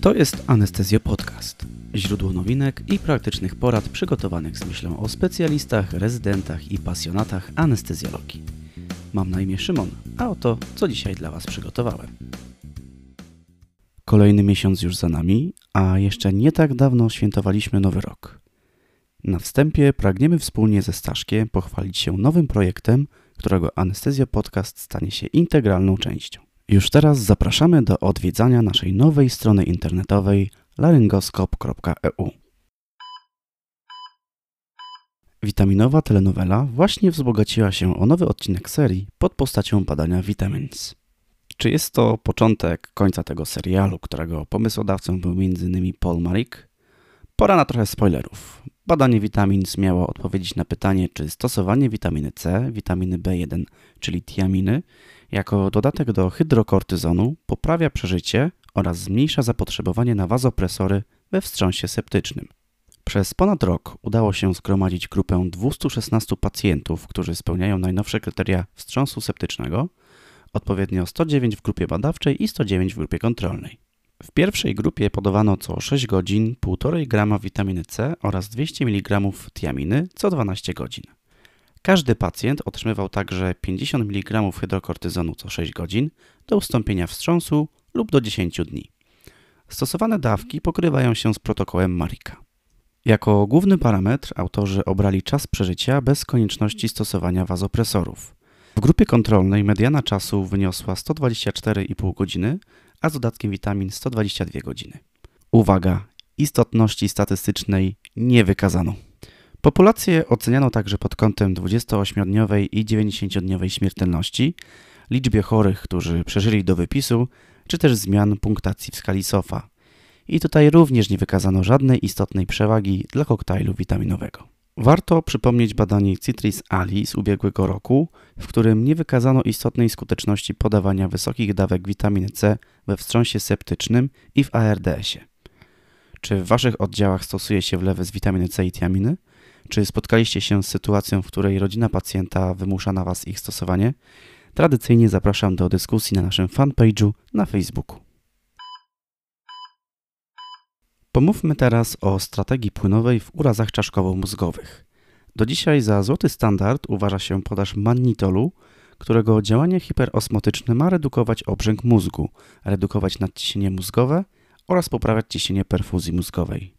To jest Anestezjo Podcast. Źródło nowinek i praktycznych porad przygotowanych z myślą o specjalistach, rezydentach i pasjonatach anestezjologii. Mam na imię Szymon, a oto co dzisiaj dla Was przygotowałem. Kolejny miesiąc już za nami, a jeszcze nie tak dawno świętowaliśmy Nowy Rok. Na wstępie pragniemy wspólnie ze Staszkiem pochwalić się nowym projektem, którego Anestezja Podcast stanie się integralną częścią. Już teraz zapraszamy do odwiedzania naszej nowej strony internetowej laryngoskop.eu. Witaminowa telenowela właśnie wzbogaciła się o nowy odcinek serii pod postacią badania Vitamins. Czy jest to początek końca tego serialu, którego pomysłodawcą był m.in. Paul Marik? Pora na trochę spoilerów. Badanie Vitamins miało odpowiedzieć na pytanie, czy stosowanie witaminy C, witaminy B1, czyli tiaminy, jako dodatek do hydrokortyzonu poprawia przeżycie oraz zmniejsza zapotrzebowanie na wazopresory we wstrząsie septycznym. Przez ponad rok udało się zgromadzić grupę 216 pacjentów, którzy spełniają najnowsze kryteria wstrząsu septycznego, odpowiednio 109 w grupie badawczej i 109 w grupie kontrolnej. W pierwszej grupie podawano co 6 godzin 1,5 g witaminy C oraz 200 mg tiaminy co 12 godzin. Każdy pacjent otrzymywał także 50 mg hydrokortyzonu co 6 godzin do ustąpienia wstrząsu lub do 10 dni. Stosowane dawki pokrywają się z protokołem Marika. Jako główny parametr autorzy obrali czas przeżycia bez konieczności stosowania wazopresorów. W grupie kontrolnej mediana czasu wyniosła 124,5 godziny, a z dodatkiem witamin 122 godziny. Uwaga, istotności statystycznej nie wykazano. Populację oceniano także pod kątem 28-dniowej i 90-dniowej śmiertelności, liczbie chorych, którzy przeżyli do wypisu, czy też zmian punktacji w skali SOFA. I tutaj również nie wykazano żadnej istotnej przewagi dla koktajlu witaminowego. Warto przypomnieć badanie Citris Ali z ubiegłego roku, w którym nie wykazano istotnej skuteczności podawania wysokich dawek witaminy C we wstrząsie septycznym i w ARDS-ie. Czy w Waszych oddziałach stosuje się wlewy z witaminy C i tiaminy? Czy spotkaliście się z sytuacją, w której rodzina pacjenta wymusza na Was ich stosowanie? Tradycyjnie zapraszam do dyskusji na naszym fanpage'u na Facebooku. Pomówmy teraz o strategii płynowej w urazach czaszkowo-mózgowych. Do dzisiaj za złoty standard uważa się podaż mannitolu, którego działanie hiperosmotyczne ma redukować obrzęk mózgu, redukować nadciśnienie mózgowe oraz poprawiać ciśnienie perfuzji mózgowej.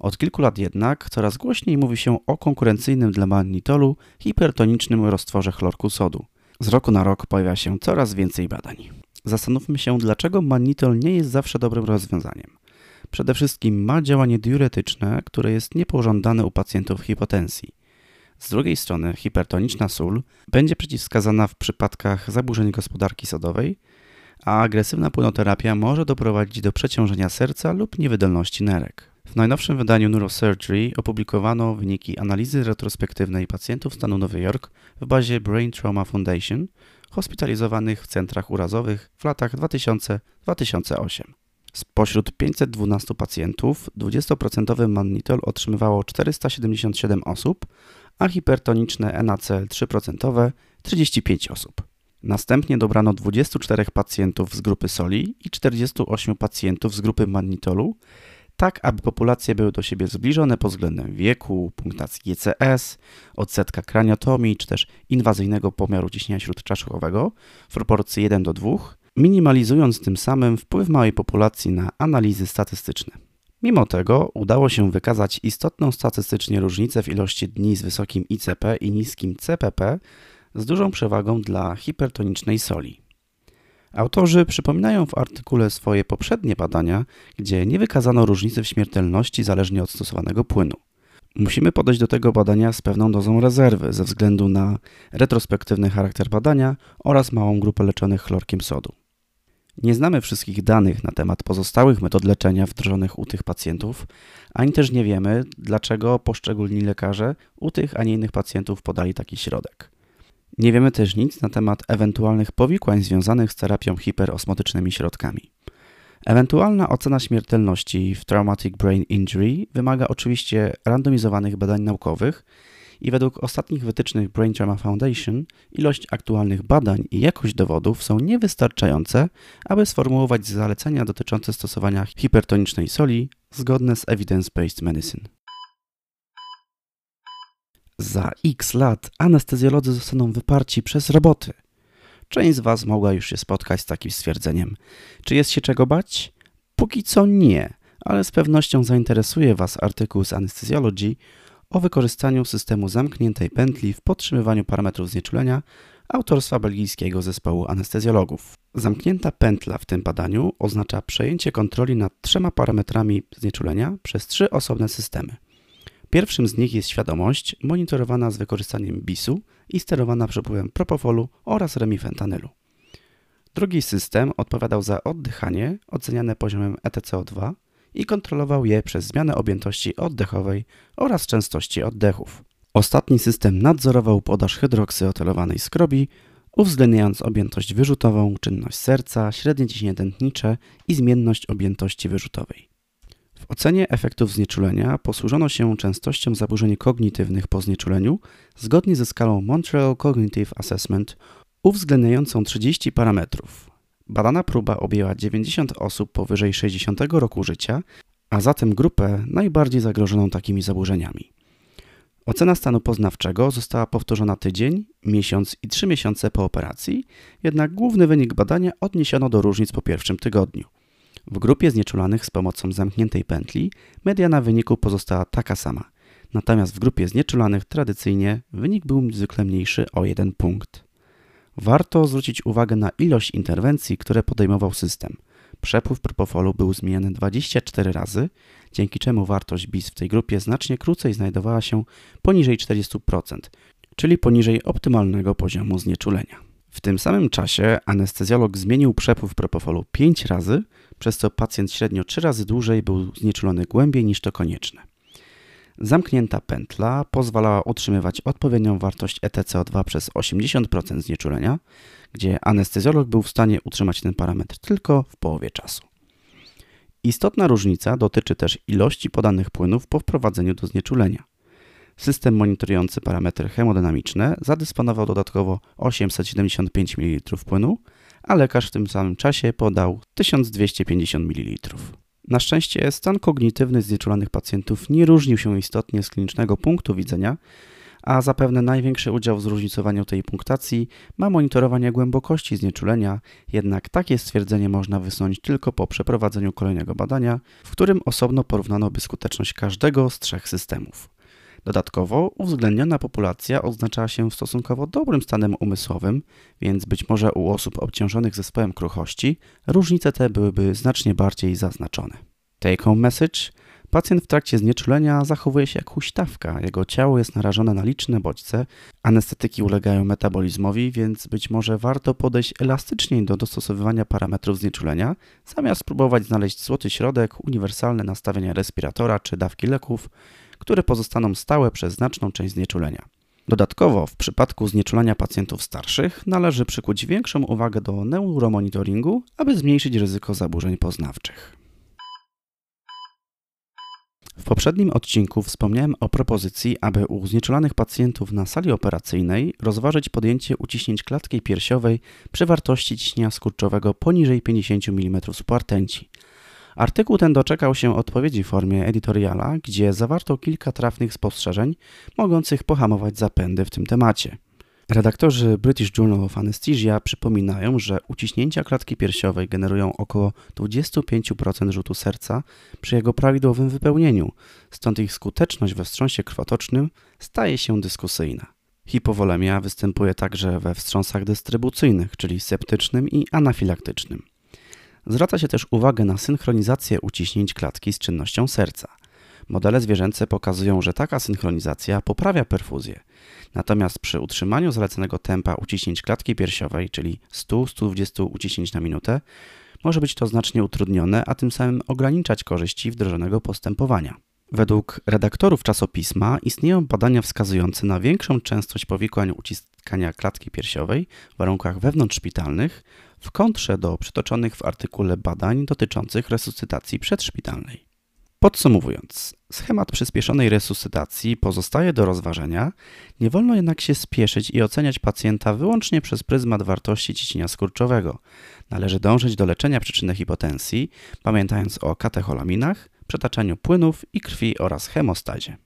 Od kilku lat jednak coraz głośniej mówi się o konkurencyjnym dla mannitolu hipertonicznym roztworze chlorku sodu. Z roku na rok pojawia się coraz więcej badań. Zastanówmy się, dlaczego mannitol nie jest zawsze dobrym rozwiązaniem. Przede wszystkim ma działanie diuretyczne, które jest niepożądane u pacjentów hipotensji. Z drugiej strony hipertoniczna sól będzie przeciwwskazana w przypadkach zaburzeń gospodarki sodowej, a agresywna płynoterapia może doprowadzić do przeciążenia serca lub niewydolności nerek. W najnowszym wydaniu Neurosurgery opublikowano wyniki analizy retrospektywnej pacjentów stanu Nowy Jork w bazie Brain Trauma Foundation hospitalizowanych w centrach urazowych w latach 2000-2008. Spośród 512 pacjentów 20% mannitol otrzymywało 477 osób, a hipertoniczne NaCl 3% 35 osób. Następnie dobrano 24 pacjentów z grupy soli i 48 pacjentów z grupy mannitolu, tak aby populacje były do siebie zbliżone pod względem wieku, punktacji GCS, odsetka kraniotomii czy też inwazyjnego pomiaru ciśnienia śródczaszkowego w proporcji 1 do 2 minimalizując tym samym wpływ małej populacji na analizy statystyczne. Mimo tego udało się wykazać istotną statystycznie różnicę w ilości dni z wysokim ICP i niskim CPP z dużą przewagą dla hipertonicznej soli. Autorzy przypominają w artykule swoje poprzednie badania, gdzie nie wykazano różnicy w śmiertelności zależnie od stosowanego płynu. Musimy podejść do tego badania z pewną dozą rezerwy ze względu na retrospektywny charakter badania oraz małą grupę leczonych chlorkiem sodu. Nie znamy wszystkich danych na temat pozostałych metod leczenia wdrożonych u tych pacjentów, ani też nie wiemy, dlaczego poszczególni lekarze u tych, a nie innych pacjentów podali taki środek. Nie wiemy też nic na temat ewentualnych powikłań związanych z terapią hiperosmotycznymi środkami. Ewentualna ocena śmiertelności w traumatic brain injury wymaga oczywiście randomizowanych badań naukowych i według ostatnich wytycznych Brain Trauma Foundation ilość aktualnych badań i jakość dowodów są niewystarczające, aby sformułować zalecenia dotyczące stosowania hipertonicznej soli zgodne z evidence-based medicine. Za x lat anestezjolodzy zostaną wyparci przez roboty. Część z Was mogła już się spotkać z takim stwierdzeniem. Czy jest się czego bać? Póki co nie, ale z pewnością zainteresuje Was artykuł z Anesthesiology o wykorzystaniu systemu zamkniętej pętli w podtrzymywaniu parametrów znieczulenia autorstwa belgijskiego zespołu anestezjologów. Zamknięta pętla w tym badaniu oznacza przejęcie kontroli nad trzema parametrami znieczulenia przez trzy osobne systemy. Pierwszym z nich jest świadomość, monitorowana z wykorzystaniem BIS-u i sterowana przepływem propofolu oraz remifentanylu. Drugi system odpowiadał za oddychanie oceniane poziomem ETCO2 i kontrolował je przez zmianę objętości oddechowej oraz częstości oddechów. Ostatni system nadzorował podaż hydroksyotylowanej skrobi, uwzględniając objętość wyrzutową, czynność serca, średnie ciśnienie tętnicze i zmienność objętości wyrzutowej. W ocenie efektów znieczulenia posłużono się częstością zaburzeń kognitywnych po znieczuleniu zgodnie ze skalą Montreal Cognitive Assessment uwzględniającą 30 parametrów. Badana próba objęła 90 osób powyżej 60 roku życia, a zatem grupę najbardziej zagrożoną takimi zaburzeniami. Ocena stanu poznawczego została powtórzona tydzień, miesiąc i trzy miesiące po operacji, jednak główny wynik badania odniesiono do różnic po pierwszym tygodniu. W grupie znieczulanych z pomocą zamkniętej pętli mediana wyniku pozostała taka sama, natomiast w grupie znieczulanych tradycyjnie wynik był zwykle mniejszy o jeden punkt. Warto zwrócić uwagę na ilość interwencji, które podejmował system. Przepływ propofolu był zmieniany 24 razy, dzięki czemu wartość BIS w tej grupie znacznie krócej znajdowała się poniżej 40%, czyli poniżej optymalnego poziomu znieczulenia. W tym samym czasie anestezjolog zmienił przepływ propofolu 5 razy, przez co pacjent średnio 3 razy dłużej był znieczulony głębiej niż to konieczne. Zamknięta pętla pozwalała utrzymywać odpowiednią wartość ETCO2 przez 80% znieczulenia, gdzie anestezjolog był w stanie utrzymać ten parametr tylko w połowie czasu. Istotna różnica dotyczy też ilości podanych płynów po wprowadzeniu do znieczulenia. System monitorujący parametry hemodynamiczne zadysponował dodatkowo 875 ml płynu, a lekarz w tym samym czasie podał 1250 ml. Na szczęście stan kognitywny znieczulanych pacjentów nie różnił się istotnie z klinicznego punktu widzenia, a zapewne największy udział w zróżnicowaniu tej punktacji ma monitorowanie głębokości znieczulenia, jednak takie stwierdzenie można wysunąć tylko po przeprowadzeniu kolejnego badania, w którym osobno porównano by skuteczność każdego z trzech systemów. Dodatkowo uwzględniona populacja oznaczała się stosunkowo dobrym stanem umysłowym, więc być może u osób obciążonych zespołem kruchości różnice te byłyby znacznie bardziej zaznaczone. Take home message – Pacjent w trakcie znieczulenia zachowuje się jak huśtawka, jego ciało jest narażone na liczne bodźce, anestetyki ulegają metabolizmowi, więc być może warto podejść elastyczniej do dostosowywania parametrów znieczulenia, zamiast próbować znaleźć złoty środek, uniwersalne nastawienie respiratora czy dawki leków, które pozostaną stałe przez znaczną część znieczulenia. Dodatkowo w przypadku znieczulania pacjentów starszych należy przykuć większą uwagę do neuromonitoringu, aby zmniejszyć ryzyko zaburzeń poznawczych. W poprzednim odcinku wspomniałem o propozycji, aby u znieczulanych pacjentów na sali operacyjnej rozważyć podjęcie uciśnięć klatki piersiowej przy wartości ciśnienia skurczowego poniżej 50 mm subartenci. Artykuł ten doczekał się odpowiedzi w formie editoriala, gdzie zawarto kilka trafnych spostrzeżeń mogących pohamować zapędy w tym temacie. Redaktorzy British Journal of Anesthesia przypominają, że uciśnięcia klatki piersiowej generują około 25% rzutu serca przy jego prawidłowym wypełnieniu, stąd ich skuteczność we wstrząsie krwotocznym staje się dyskusyjna. Hipowolemia występuje także we wstrząsach dystrybucyjnych, czyli septycznym i anafilaktycznym. Zwraca się też uwagę na synchronizację uciśnięć klatki z czynnością serca. Modele zwierzęce pokazują, że taka synchronizacja poprawia perfuzję. Natomiast przy utrzymaniu zalecanego tempa uciśnięć klatki piersiowej, czyli 100-120 uciśnięć na minutę, może być to znacznie utrudnione, a tym samym ograniczać korzyści wdrożonego postępowania. Według redaktorów czasopisma istnieją badania wskazujące na większą częstość powikłań uciskania klatki piersiowej w warunkach wewnątrzszpitalnych w kontrze do przytoczonych w artykule badań dotyczących resuscytacji przedszpitalnej. Podsumowując, schemat przyspieszonej resuscytacji pozostaje do rozważenia, nie wolno jednak się spieszyć i oceniać pacjenta wyłącznie przez pryzmat wartości ciśnienia skurczowego. Należy dążyć do leczenia przyczyny hipotensji, pamiętając o katecholaminach, przetaczaniu płynów i krwi oraz hemostazie.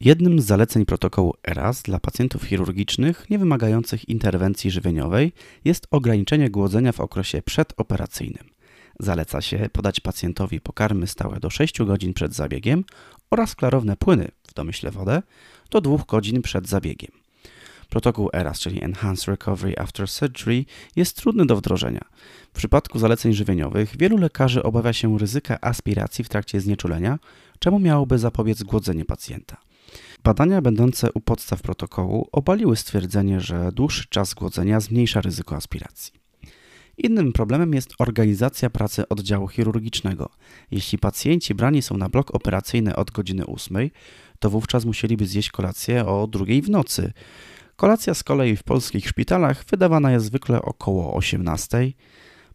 Jednym z zaleceń protokołu ERAS dla pacjentów chirurgicznych nie wymagających interwencji żywieniowej jest ograniczenie głodzenia w okresie przedoperacyjnym. Zaleca się podać pacjentowi pokarmy stałe do 6 godzin przed zabiegiem oraz klarowne płyny, w domyśle wodę, do 2 godzin przed zabiegiem. Protokół ERAS, czyli Enhanced Recovery After Surgery, jest trudny do wdrożenia. W przypadku zaleceń żywieniowych wielu lekarzy obawia się ryzyka aspiracji w trakcie znieczulenia, czemu miałoby zapobiec głodzenie pacjenta. Badania będące u podstaw protokołu obaliły stwierdzenie, że dłuższy czas głodzenia zmniejsza ryzyko aspiracji. Innym problemem jest organizacja pracy oddziału chirurgicznego. Jeśli pacjenci brani są na blok operacyjny od godziny 8, to wówczas musieliby zjeść kolację o drugiej w nocy. Kolacja z kolei w polskich szpitalach wydawana jest zwykle około 18.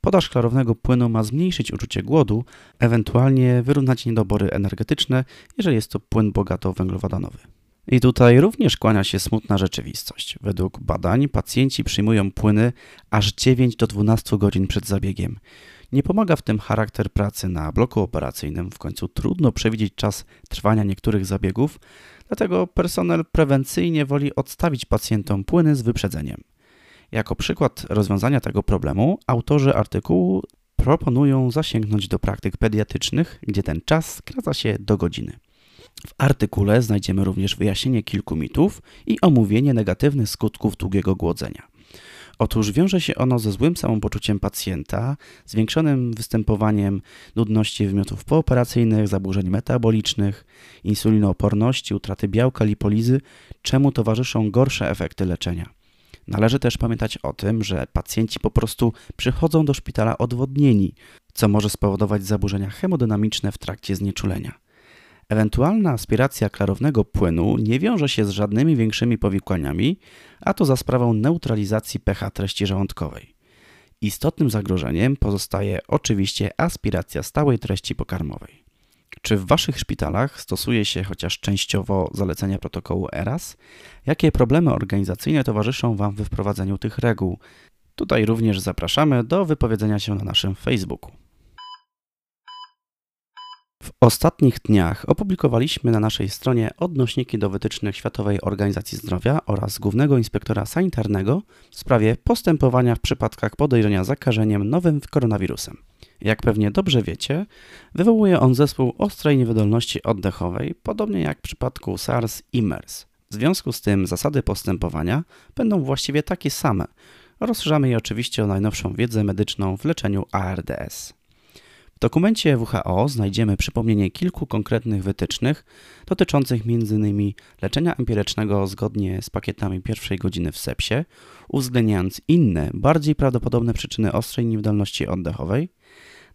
Podaż klarownego płynu ma zmniejszyć uczucie głodu, ewentualnie wyrównać niedobory energetyczne, jeżeli jest to płyn bogato węglowodanowy. I tutaj również kłania się smutna rzeczywistość. Według badań pacjenci przyjmują płyny aż 9 do 12 godzin przed zabiegiem. Nie pomaga w tym charakter pracy na bloku operacyjnym, w końcu trudno przewidzieć czas trwania niektórych zabiegów, dlatego personel prewencyjnie woli odstawić pacjentom płyny z wyprzedzeniem. Jako przykład rozwiązania tego problemu autorzy artykułu proponują zasięgnąć do praktyk pediatrycznych, gdzie ten czas skraca się do godziny. W artykule znajdziemy również wyjaśnienie kilku mitów i omówienie negatywnych skutków długiego głodzenia. Otóż wiąże się ono ze złym samopoczuciem pacjenta, zwiększonym występowaniem nudności wymiotów pooperacyjnych, zaburzeń metabolicznych, insulinooporności, utraty białka, lipolizy, czemu towarzyszą gorsze efekty leczenia. Należy też pamiętać o tym, że pacjenci po prostu przychodzą do szpitala odwodnieni, co może spowodować zaburzenia hemodynamiczne w trakcie znieczulenia. Ewentualna aspiracja klarownego płynu nie wiąże się z żadnymi większymi powikłaniami, a to za sprawą neutralizacji pH treści żołądkowej. Istotnym zagrożeniem pozostaje oczywiście aspiracja stałej treści pokarmowej. Czy w Waszych szpitalach stosuje się chociaż częściowo zalecenia protokołu ERAS? Jakie problemy organizacyjne towarzyszą Wam we wprowadzeniu tych reguł? Tutaj również zapraszamy do wypowiedzenia się na naszym Facebooku. Ostatnich dniach opublikowaliśmy na naszej stronie odnośniki do wytycznych Światowej Organizacji Zdrowia oraz Głównego Inspektora Sanitarnego w sprawie postępowania w przypadkach podejrzenia zakażeniem nowym koronawirusem. Jak pewnie dobrze wiecie, wywołuje on zespół ostrej niewydolności oddechowej, podobnie jak w przypadku SARS i MERS. W związku z tym zasady postępowania będą właściwie takie same. Rozszerzamy je oczywiście o najnowszą wiedzę medyczną w leczeniu ARDS. W dokumencie WHO znajdziemy przypomnienie kilku konkretnych wytycznych dotyczących m.in. leczenia empirycznego zgodnie z pakietami pierwszej godziny w sepsie, uwzględniając inne, bardziej prawdopodobne przyczyny ostrej niewydolności oddechowej,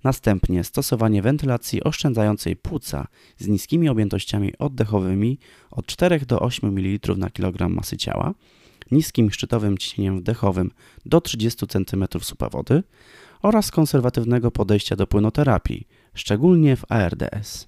następnie stosowanie wentylacji oszczędzającej płuca z niskimi objętościami oddechowymi od 4 do 8 ml na kilogram masy ciała, niskim szczytowym ciśnieniem wdechowym do 30 cm supa wody, oraz konserwatywnego podejścia do płynoterapii, szczególnie w ARDS.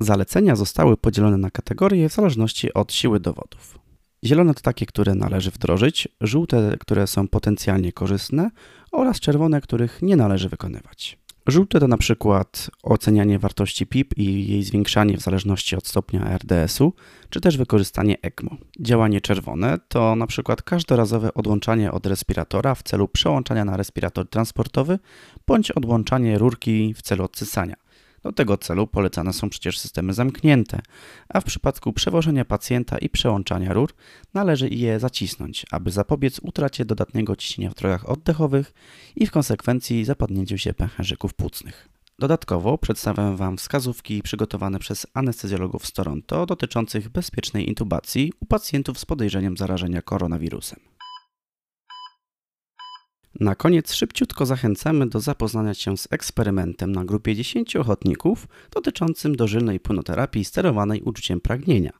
Zalecenia zostały podzielone na kategorie w zależności od siły dowodów. Zielone to takie, które należy wdrożyć, żółte, które są potencjalnie korzystne oraz czerwone, których nie należy wykonywać. Żółte to na przykład ocenianie wartości PIP i jej zwiększanie w zależności od stopnia RDS-u, czy też wykorzystanie ECMO. Działanie czerwone to na przykład każdorazowe odłączanie od respiratora w celu przełączania na respirator transportowy, bądź odłączanie rurki w celu odsysania. Do tego celu polecane są przecież systemy zamknięte, a w przypadku przewożenia pacjenta i przełączania rur należy je zacisnąć, aby zapobiec utracie dodatniego ciśnienia w drogach oddechowych i w konsekwencji zapadnięciu się pęcherzyków płucnych. Dodatkowo przedstawiam Wam wskazówki przygotowane przez anestezjologów z Toronto dotyczących bezpiecznej intubacji u pacjentów z podejrzeniem zarażenia koronawirusem. Na koniec szybciutko zachęcamy do zapoznania się z eksperymentem na grupie 10 ochotników dotyczącym dożylnej płynoterapii sterowanej uczuciem pragnienia.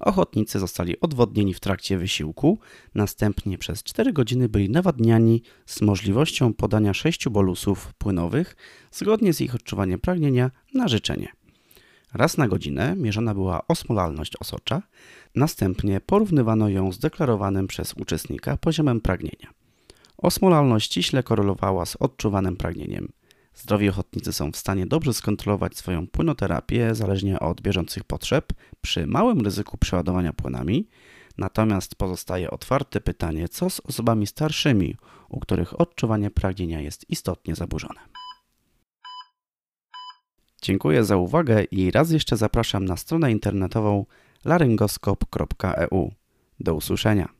Ochotnicy zostali odwodnieni w trakcie wysiłku, następnie przez 4 godziny byli nawadniani z możliwością podania 6 bolusów płynowych zgodnie z ich odczuwaniem pragnienia na życzenie. Raz na godzinę mierzona była osmolalność osocza, następnie porównywano ją z deklarowanym przez uczestnika poziomem pragnienia. Osmolalność ściśle korelowała z odczuwanym pragnieniem. Zdrowi ochotnicy są w stanie dobrze skontrolować swoją płynoterapię zależnie od bieżących potrzeb przy małym ryzyku przeładowania płynami, natomiast pozostaje otwarte pytanie, co z osobami starszymi, u których odczuwanie pragnienia jest istotnie zaburzone. Dziękuję za uwagę i raz jeszcze zapraszam na stronę internetową laryngoskop.eu. Do usłyszenia.